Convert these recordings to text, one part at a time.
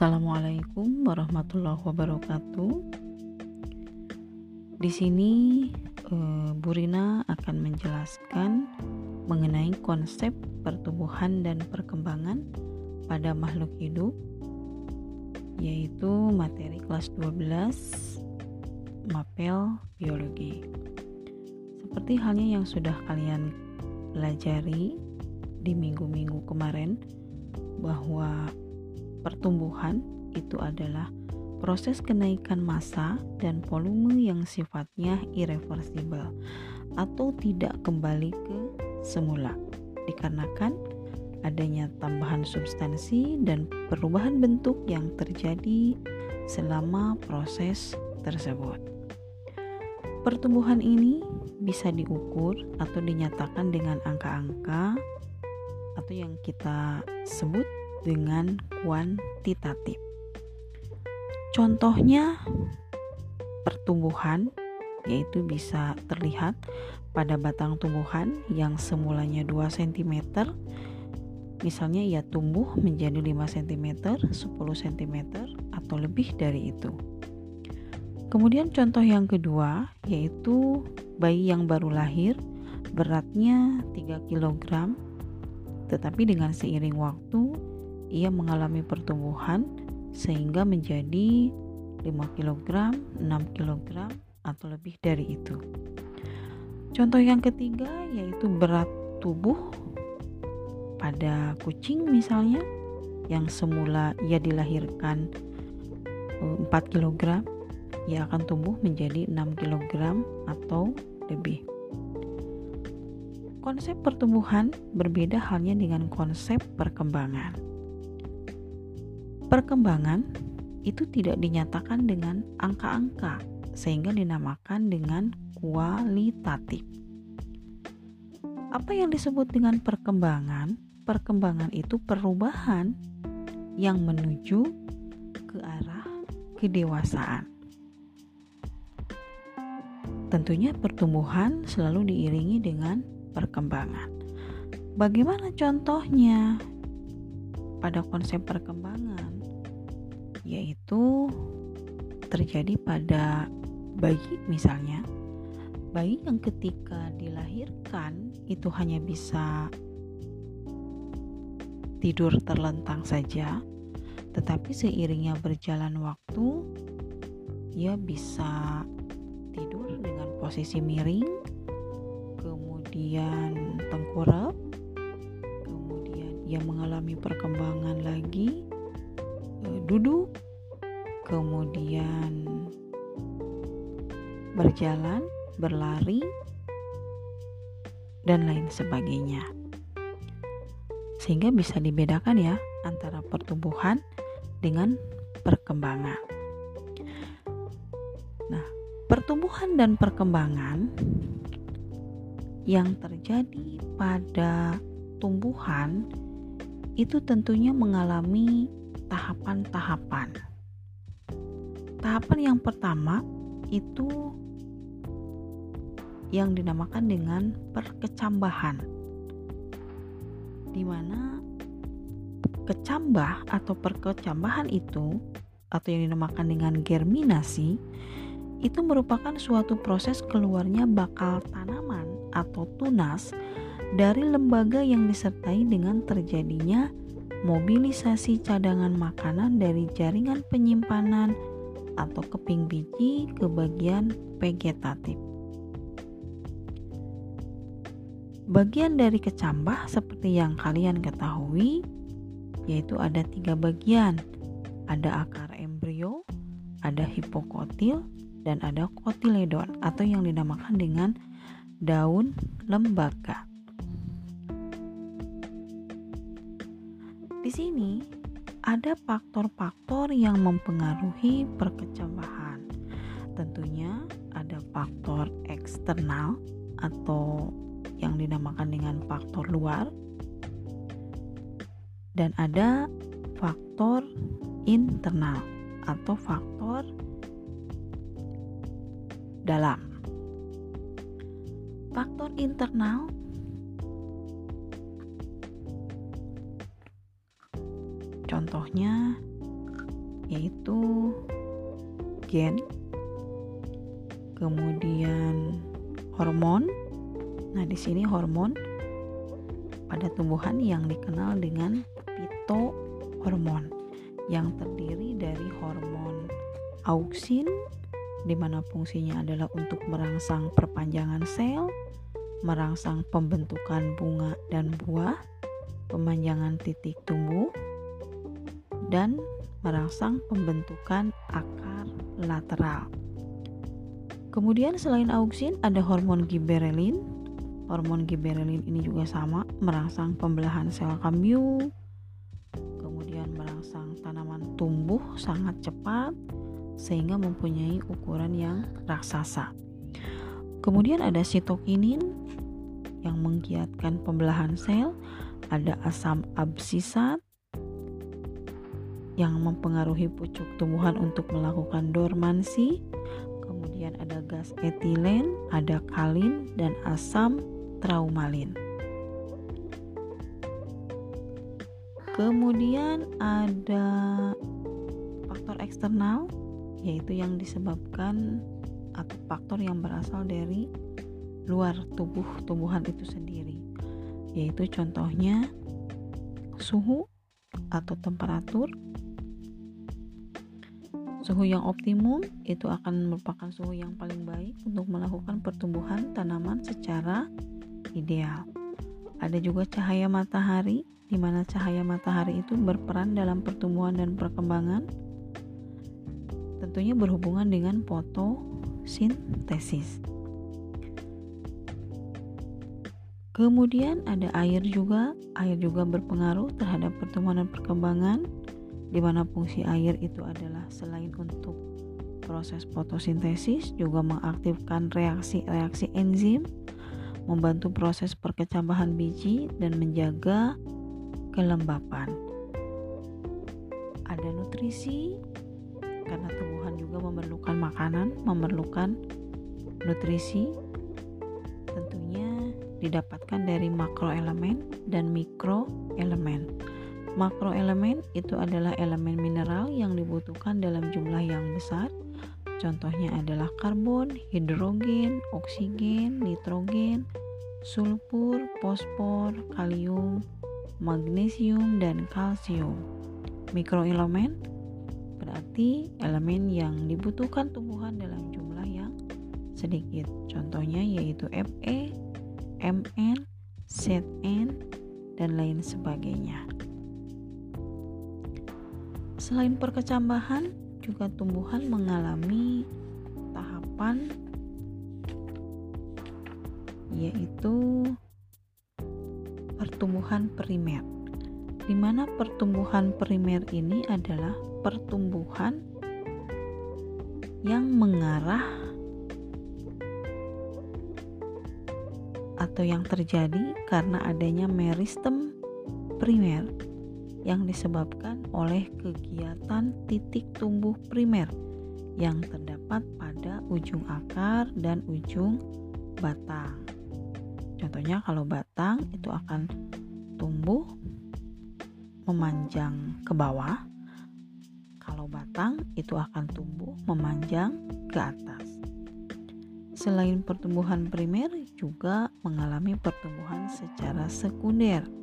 Assalamualaikum warahmatullahi wabarakatuh. Di sini eh, Bu Rina akan menjelaskan mengenai konsep pertumbuhan dan perkembangan pada makhluk hidup yaitu materi kelas 12 Mapel Biologi. Seperti halnya yang sudah kalian pelajari di minggu-minggu kemarin bahwa Pertumbuhan itu adalah proses kenaikan massa dan volume yang sifatnya irreversibel atau tidak kembali ke semula dikarenakan adanya tambahan substansi dan perubahan bentuk yang terjadi selama proses tersebut. Pertumbuhan ini bisa diukur atau dinyatakan dengan angka-angka atau yang kita sebut dengan kuantitatif. Contohnya pertumbuhan yaitu bisa terlihat pada batang tumbuhan yang semulanya 2 cm misalnya ia tumbuh menjadi 5 cm, 10 cm atau lebih dari itu. Kemudian contoh yang kedua yaitu bayi yang baru lahir beratnya 3 kg tetapi dengan seiring waktu ia mengalami pertumbuhan sehingga menjadi 5 kg, 6 kg atau lebih dari itu. Contoh yang ketiga yaitu berat tubuh pada kucing misalnya yang semula ia dilahirkan 4 eh, kg ia akan tumbuh menjadi 6 kg atau lebih. Konsep pertumbuhan berbeda halnya dengan konsep perkembangan. Perkembangan itu tidak dinyatakan dengan angka-angka, sehingga dinamakan dengan kualitatif. Apa yang disebut dengan perkembangan? Perkembangan itu perubahan yang menuju ke arah kedewasaan. Tentunya pertumbuhan selalu diiringi dengan perkembangan. Bagaimana contohnya pada konsep perkembangan? Yaitu terjadi pada bayi misalnya. Bayi yang ketika dilahirkan itu hanya bisa tidur terlentang saja tetapi seiringnya berjalan waktu ia bisa tidur dengan posisi miring kemudian tengkurap kemudian ia mengalami perkembangan lagi duduk, kemudian berjalan, berlari, dan lain sebagainya. Sehingga bisa dibedakan ya antara pertumbuhan dengan perkembangan. Nah, pertumbuhan dan perkembangan yang terjadi pada tumbuhan itu tentunya mengalami tahapan-tahapan. Tahapan yang pertama itu yang dinamakan dengan perkecambahan. Di mana kecambah atau perkecambahan itu atau yang dinamakan dengan germinasi itu merupakan suatu proses keluarnya bakal tanaman atau tunas dari lembaga yang disertai dengan terjadinya mobilisasi cadangan makanan dari jaringan penyimpanan atau keping biji ke bagian vegetatif. Bagian dari kecambah seperti yang kalian ketahui yaitu ada tiga bagian. Ada akar embrio, ada hipokotil, dan ada kotiledon atau yang dinamakan dengan daun lembaga. Di sini ada faktor-faktor yang mempengaruhi perkecambahan. Tentunya ada faktor eksternal atau yang dinamakan dengan faktor luar dan ada faktor internal atau faktor dalam. Faktor internal Contohnya yaitu gen, kemudian hormon. Nah, di sini hormon pada tumbuhan yang dikenal dengan fitohormon yang terdiri dari hormon auksin di mana fungsinya adalah untuk merangsang perpanjangan sel, merangsang pembentukan bunga dan buah, pemanjangan titik tumbuh, dan merangsang pembentukan akar lateral. Kemudian selain auksin ada hormon giberelin. Hormon giberelin ini juga sama merangsang pembelahan sel kambium, kemudian merangsang tanaman tumbuh sangat cepat sehingga mempunyai ukuran yang raksasa. Kemudian ada sitokinin yang menggiatkan pembelahan sel, ada asam absisat yang mempengaruhi pucuk tumbuhan untuk melakukan dormansi, kemudian ada gas etilen, ada kalin, dan asam traumalin. Kemudian ada faktor eksternal yaitu yang disebabkan atau faktor yang berasal dari luar tubuh tumbuhan itu sendiri. Yaitu contohnya suhu atau temperatur Suhu yang optimum itu akan merupakan suhu yang paling baik untuk melakukan pertumbuhan tanaman secara ideal. Ada juga cahaya matahari, di mana cahaya matahari itu berperan dalam pertumbuhan dan perkembangan. Tentunya berhubungan dengan fotosintesis. Kemudian ada air juga, air juga berpengaruh terhadap pertumbuhan dan perkembangan di mana fungsi air itu adalah selain untuk proses fotosintesis juga mengaktifkan reaksi-reaksi enzim, membantu proses perkecambahan biji dan menjaga kelembapan. Ada nutrisi karena tumbuhan juga memerlukan makanan, memerlukan nutrisi tentunya didapatkan dari makroelemen dan mikroelemen. Makroelemen itu adalah elemen mineral yang dibutuhkan dalam jumlah yang besar. Contohnya adalah karbon, hidrogen, oksigen, nitrogen, sulfur, fosfor, kalium, magnesium, dan kalsium. Mikroelemen berarti elemen yang dibutuhkan tumbuhan dalam jumlah yang sedikit. Contohnya yaitu Fe, Mn, Zn, dan lain sebagainya. Selain perkecambahan, juga tumbuhan mengalami tahapan yaitu pertumbuhan primer. Di mana pertumbuhan primer ini adalah pertumbuhan yang mengarah atau yang terjadi karena adanya meristem primer yang disebabkan oleh kegiatan titik tumbuh primer yang terdapat pada ujung akar dan ujung batang. Contohnya kalau batang itu akan tumbuh memanjang ke bawah. Kalau batang itu akan tumbuh memanjang ke atas. Selain pertumbuhan primer juga mengalami pertumbuhan secara sekunder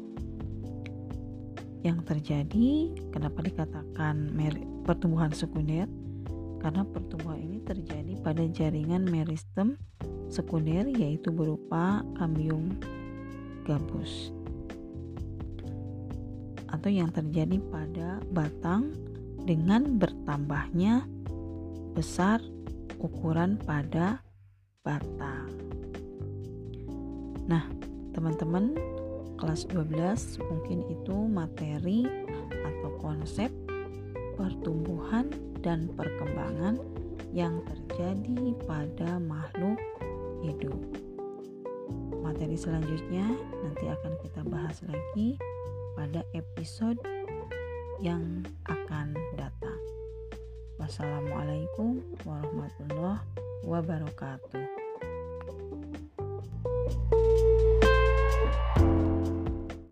yang terjadi kenapa dikatakan pertumbuhan sekunder karena pertumbuhan ini terjadi pada jaringan meristem sekunder yaitu berupa kambium gabus atau yang terjadi pada batang dengan bertambahnya besar ukuran pada batang. Nah, teman-teman kelas 12 mungkin itu materi atau konsep pertumbuhan dan perkembangan yang terjadi pada makhluk hidup. Materi selanjutnya nanti akan kita bahas lagi pada episode yang akan datang. Wassalamualaikum warahmatullahi wabarakatuh.